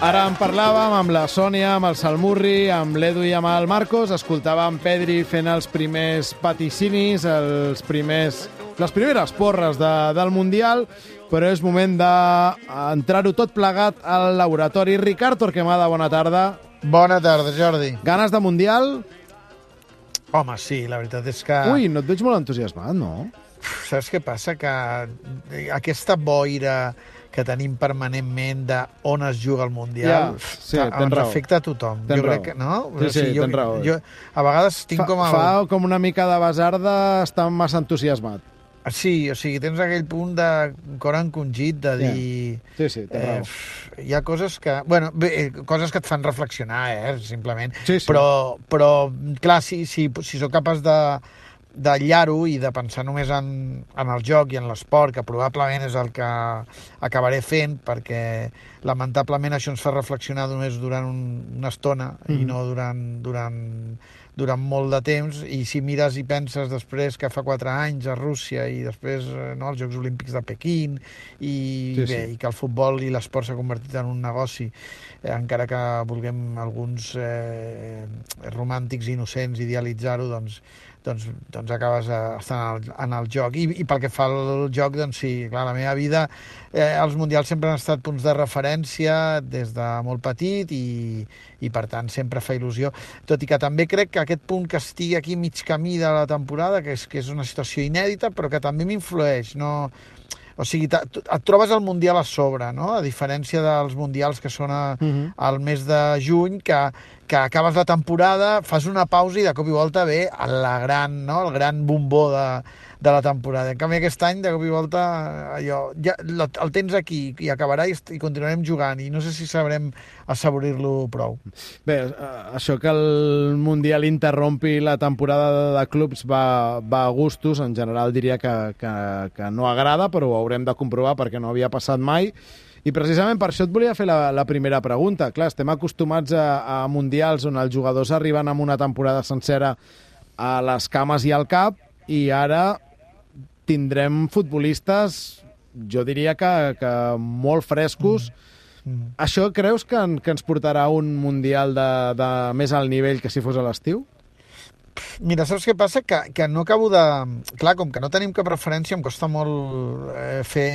Ara en parlàvem amb la Sònia, amb el Salmurri, amb l'Edu i amb el Marcos. Escoltàvem Pedri fent els primers vaticinis, els primers, les primeres porres de, del Mundial, però és moment d'entrar-ho tot plegat al laboratori. Ricard Torquemada, bona tarda. Bona tarda, Jordi. Ganes de Mundial? Home, sí, la veritat és que... Ui, no et veig molt entusiasmat, no? Saps què passa? Que aquesta boira que tenim permanentment de on es juga el Mundial, Ja, sí, ens raó. afecta a tothom. Tens jo crec raó. que, no? Sí, sí, jo, tens raó. Jo, a vegades tinc Fa, com el... fa com una mica de basarda estar massa entusiasmat. Sí, o sigui, tens aquell punt de cor encongit de dir... Sí, sí, tens raó. Eh, hi ha coses que... Bueno, bé, eh, coses que et fan reflexionar, eh, simplement. Sí, sí. Però, però clar, si, si, si sóc capaç de d'aïllar-ho i de pensar només en, en el joc i en l'esport, que probablement és el que acabaré fent, perquè lamentablement això ens fa reflexionar només durant un, una estona i Mhm. no durant, durant, durant molt de temps, i si mires i penses després que fa quatre anys a Rússia i després eh, no, els Jocs Olímpics de Pequín i, Sí, sí, bé, i que el futbol i l'esport s'ha convertit en un negoci, eh, encara que vulguem alguns eh, romàntics innocents idealitzar-ho, doncs, doncs, doncs acabes eh, estant en el, en el joc. I, I pel que fa al joc, doncs sí, clar, la meva vida, eh, els mundials sempre han estat punts de referència des de molt petit i, i per tant sempre fa il·lusió. Tot i que també crec que aquest punt que estigui aquí mig camí de la temporada, que és, que és una situació inèdita, però que també m'influeix, no... O sigui, et trobes el Mundial a sobre, no? A diferència dels Mundials que són a, Mhm. al mes de juny, que, que acabes la temporada, fas una pausa i de cop i volta ve la gran, no? el gran bombó de, de la temporada. En canvi, aquest any, de cop i volta, allò, ja, lo- el tens aquí i acabarà i, i continuarem jugant i no sé si sabrem assaborir-lo prou. Bé, això que el Mundial interrompi la temporada de clubs va, va a gustos, en general diria que, que, que no agrada, però ho haurem de comprovar perquè no havia passat mai. I precisament per això et volia fer la, la primera pregunta. Clar, estem acostumats a, a mundials on els jugadors arriben amb una temporada sencera a les cames i al cap i ara tindrem futbolistes, jo diria que, que molt frescos, Mm. això creus que, en, que ens portarà un Mundial de, de més alt nivell que si fos a l'estiu? Mira, saps què passa? Que, que no acabo de... Clar, com que no tenim cap referència, em costa molt eh, fer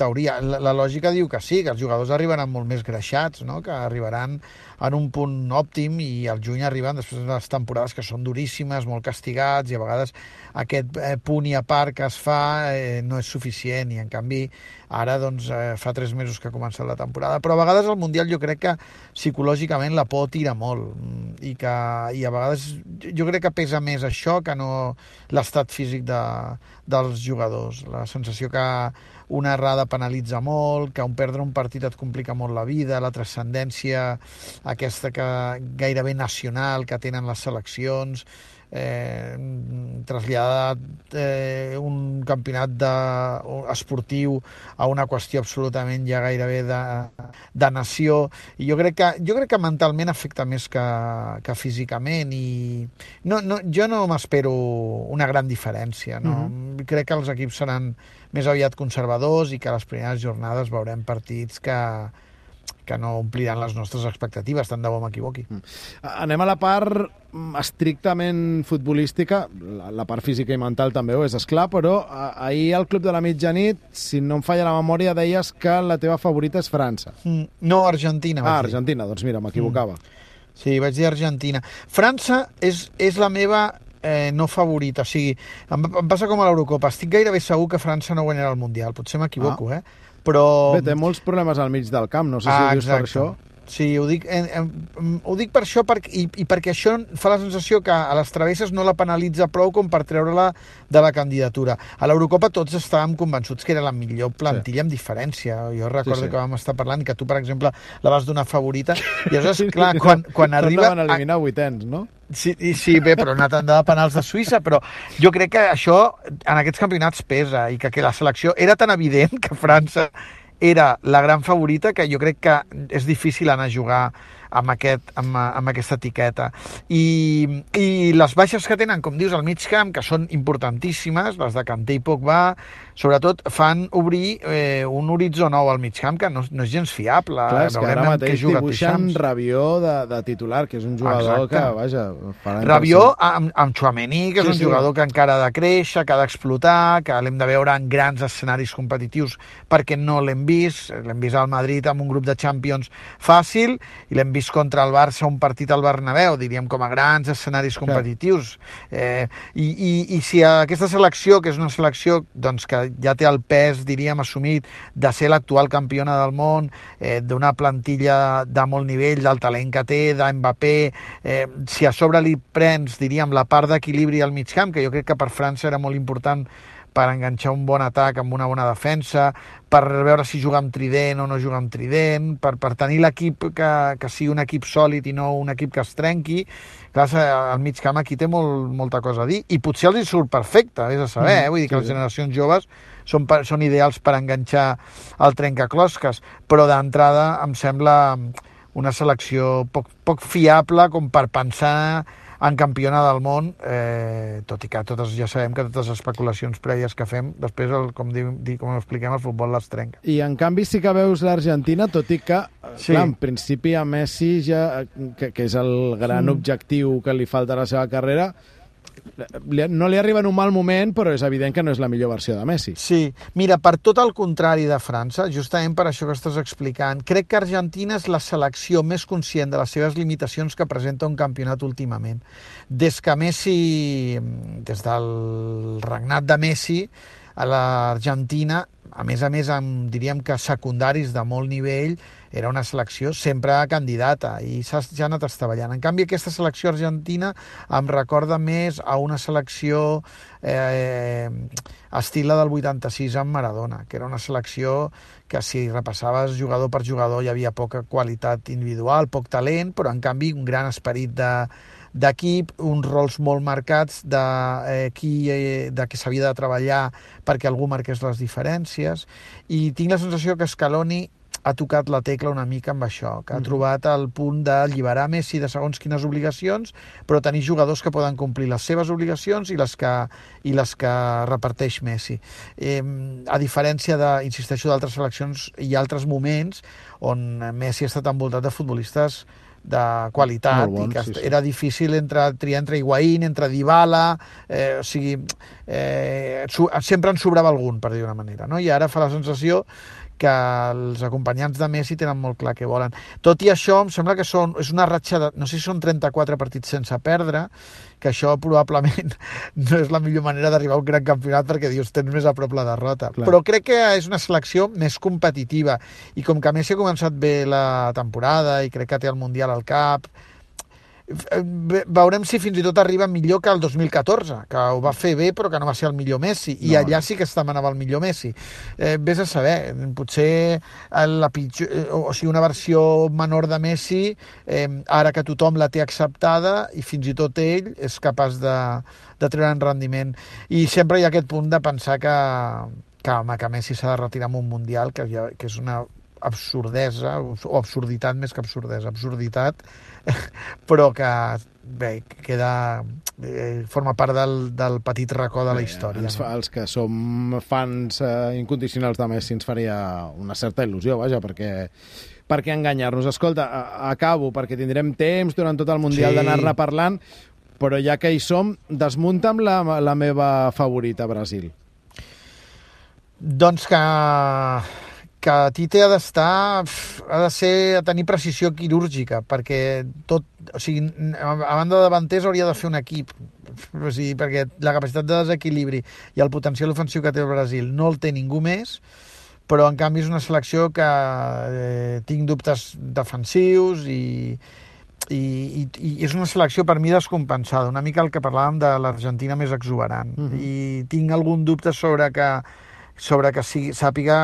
teoria. La, la lògica diu que sí, que els jugadors arribaran molt més greixats, no? que arribaran en un punt òptim i al juny arriben després de les temporades que són duríssimes, molt castigats i a vegades aquest eh, punt i a part que es fa eh, no és suficient i en canvi ara doncs, eh, fa tres mesos que ha començat la temporada. Però a vegades el Mundial jo crec que psicològicament la por tira molt mm, i, que, i a vegades jo crec que pesa més això que no l'estat físic de, dels jugadors. La sensació que una errada penalitza molt, que un perdre un partit et complica molt la vida, la transcendència aquesta que gairebé nacional que tenen les seleccions, eh, traslladar eh, un campionat de, esportiu a una qüestió absolutament ja gairebé de, de nació i jo crec que, jo crec que mentalment afecta més que, que físicament i no, no, jo no m'espero una gran diferència no? Mhm. crec que els equips seran més aviat conservadors i que a les primeres jornades veurem partits que, que no ompliran les nostres expectatives, tant de bo m'equivoqui. Anem a la part mm, estrictament futbolística, la, la part física i mental també ho és, esclar, però a, ahir al Club de la Mitjanit, si no em falla la memòria, deies que la teva favorita és França. Mm, No, Argentina. Ah. Argentina, doncs mira, m'equivocava. Sí, vaig dir Argentina. França és, és la meva eh, no favorita. O sigui, em, em passa com a l'Eurocopa. Estic gairebé segur que França no guanyarà el Mundial. Potser m'equivoco, eh? Però... Bé, té molts problemes al mig del camp, no sé si Ah, ho dius per exacte. això. Sí, ho dic, eh, eh, ho dic per això per, i, i perquè això fa la sensació que a les travesses no la penalitza prou com per treure-la de la candidatura. A l'Eurocopa tots estàvem convençuts que era la millor plantilla sí. amb diferència. Jo recordo sí, sí. que vam estar parlant que tu, per exemple, la vas donar favorita. I aleshores, clar, quan, quan arriba... Van eliminar vuitens, no? Sí, sí, bé, però una tanda de penals de Suïssa, però jo crec que això en aquests campionats pesa i que, que la selecció era tan evident que França era la gran favorita que jo crec que és difícil anar a jugar amb, aquest, amb, amb aquesta etiqueta. I, I les baixes que tenen, com dius, al mig camp, que són importantíssimes, les de Kanté i Pogba, sobretot fan obrir eh, un horitzó nou al mig camp que no, no és gens fiable. Clar, és que ara mateix dibuixen Rabió de, de titular, que és un jugador Exacte. que, vaja... Rabió amb, amb Chouameni, que és sí, un sí. jugador que encara ha de créixer, que ha d'explotar, que l'hem de veure en grans escenaris competitius perquè no l'hem vist. L'hem vist al Madrid amb un grup de Champions fàcil i l'hem vist contra el Barça un partit al Bernabéu, diríem com a grans escenaris competitius. Eh, i, i, I si aquesta selecció, que és una selecció doncs, que ja té el pes, diríem, assumit de ser l'actual campiona del món, eh, d'una plantilla de molt nivell, del talent que té, d'Mbappé, eh, si a sobre li prens, diríem, la part d'equilibri al mig camp, que jo crec que per França era molt important per enganxar un bon atac amb una bona defensa, per veure si juga amb trident o no juga amb trident, per, per tenir l'equip que, que sigui un equip sòlid i no un equip que es trenqui. Clar, el mig camp aquí té molt, molta cosa a dir, i potser els hi surt perfecte, vés a saber, mm, eh? vull dir que sí, les generacions joves són, són ideals per enganxar el trencaclosques, però d'entrada em sembla una selecció poc, poc fiable com per pensar en campiona del món, eh, tot i que totes ja sabem que totes les especulacions prèvies que fem, després, el, com, di, di, com expliquem, el futbol les trenca. I en canvi sí que veus l'Argentina, tot i que, sí. clar, en principi a Messi, ja, que, que és el gran mm. objectiu que li falta a la seva carrera, no li arriba en un mal moment, però és evident que no és la millor versió de Messi. Sí, mira, per tot el contrari de França, justament per això que estàs explicant, crec que Argentina és la selecció més conscient de les seves limitacions que presenta un campionat últimament. Des que Messi, des del regnat de Messi, a l'Argentina, a més a més, amb, diríem que secundaris de molt nivell, era una selecció sempre candidata i s'ha ja anat estavellant. En canvi, aquesta selecció argentina em recorda més a una selecció eh, estil del 86 amb Maradona, que era una selecció que si repassaves jugador per jugador hi havia poca qualitat individual, poc talent, però en canvi un gran esperit de, d'equip, uns rols molt marcats de, eh, qui, eh, de que s'havia de treballar perquè algú marqués les diferències i tinc la sensació que Scaloni ha tocat la tecla una mica amb això, que ha mm. trobat el punt d'alliberar Messi de segons quines obligacions, però tenir jugadors que poden complir les seves obligacions i les que, i les que reparteix Messi. Eh, a diferència, de, insisteixo, d'altres seleccions i altres moments on Messi ha estat envoltat de futbolistes de qualitat bon, i que sí, sí. era difícil entre, triar entre Higuaín, entre Dybala, eh, o sigui, eh, sempre en sobrava algun, per dir una manera, no? i ara fa la sensació que els acompanyants de Messi tenen molt clar què volen. Tot i això, em sembla que són, és una ratxa de, no sé si són 34 partits sense perdre, que això probablement no és la millor manera d'arribar a un gran campionat perquè dius, tens més a prop la derrota. Clar. Però crec que és una selecció més competitiva i com que Messi ha començat bé la temporada i crec que té el Mundial al cap, veurem si fins i tot arriba millor que el 2014, que ho va fer bé però que no va ser el millor Messi, i no, allà sí que es demanava el millor Messi. Eh, vés a saber, potser la pitjor, eh, o sigui, una versió menor de Messi, eh, ara que tothom la té acceptada i fins i tot ell és capaç de, de treure en rendiment. I sempre hi ha aquest punt de pensar que, que, home, que Messi s'ha de retirar en un Mundial, que, que és una absurdesa, o absurditat més que absurdesa, absurditat, però que bé, queda, eh, forma part del, del petit racó de la història. Ens, els que som fans eh, incondicionals de Messi ens faria una certa il·lusió, vaja, perquè per què enganyar-nos? Escolta, acabo, perquè tindrem temps durant tot el Mundial sí. d'anar-ne parlant, però ja que hi som, desmunta'm la, la meva favorita, Brasil. Doncs que que Tite ha d'estar, ha de ser, a tenir precisió quirúrgica, perquè tot, o sigui, a banda de davanters hauria de fer un equip, o sigui, perquè la capacitat de desequilibri i el potencial ofensiu que té el Brasil no el té ningú més, però en canvi és una selecció que eh, tinc dubtes defensius i, i, i, i és una selecció per mi descompensada, una mica el que parlàvem de l'Argentina més exuberant. Mm -hmm. I tinc algun dubte sobre que sobre que sigui, sàpiga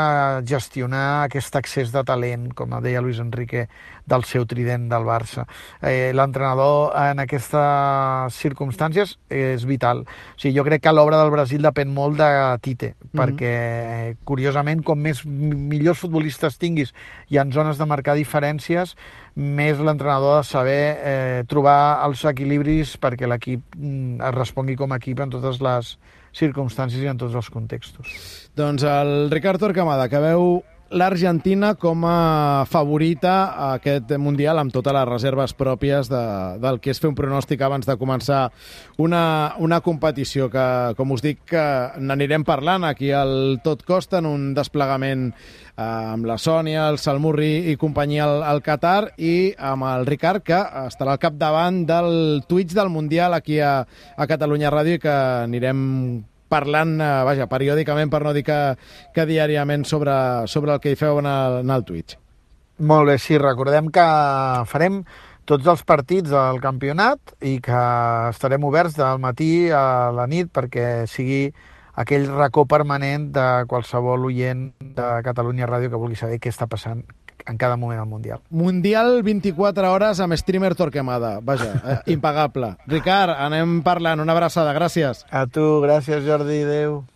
gestionar aquest accés de talent, com deia Luis Enrique, del seu trident del Barça. Eh, L'entrenador en aquestes circumstàncies és vital. O sigui, jo crec que l'obra del Brasil depèn molt de Tite, mm -hmm. perquè, curiosament, com més millors futbolistes tinguis i en zones de marcar diferències, més l'entrenador ha de saber eh, trobar els equilibris perquè l'equip mm, es respongui com a equip en totes les circumstàncies i en tots els contextos. Doncs el Ricard Torquemada, que veu l'Argentina com a favorita a aquest Mundial amb totes les reserves pròpies de, del que és fer un pronòstic abans de començar una, una competició que, com us dic, que n'anirem parlant aquí al Tot Costa en un desplegament eh, amb la Sònia, el Salmurri i companyia al, al Qatar i amb el Ricard, que estarà al capdavant del Twitch del Mundial aquí a, a Catalunya Ràdio i que anirem parlant, eh, vaja, periòdicament, per no dir que, que diàriament, sobre, sobre el que hi feu en el, en el Twitch. Molt bé, sí, recordem que farem tots els partits del campionat i que estarem oberts del matí a la nit perquè sigui aquell racó permanent de qualsevol oient de Catalunya Ràdio que vulgui saber què està passant en cada moment al Mundial. Mundial 24 hores amb streamer Torquemada. Vaja, eh, impagable. Ricard, anem parlant. Una abraçada. Gràcies. A tu, gràcies Jordi. Adéu.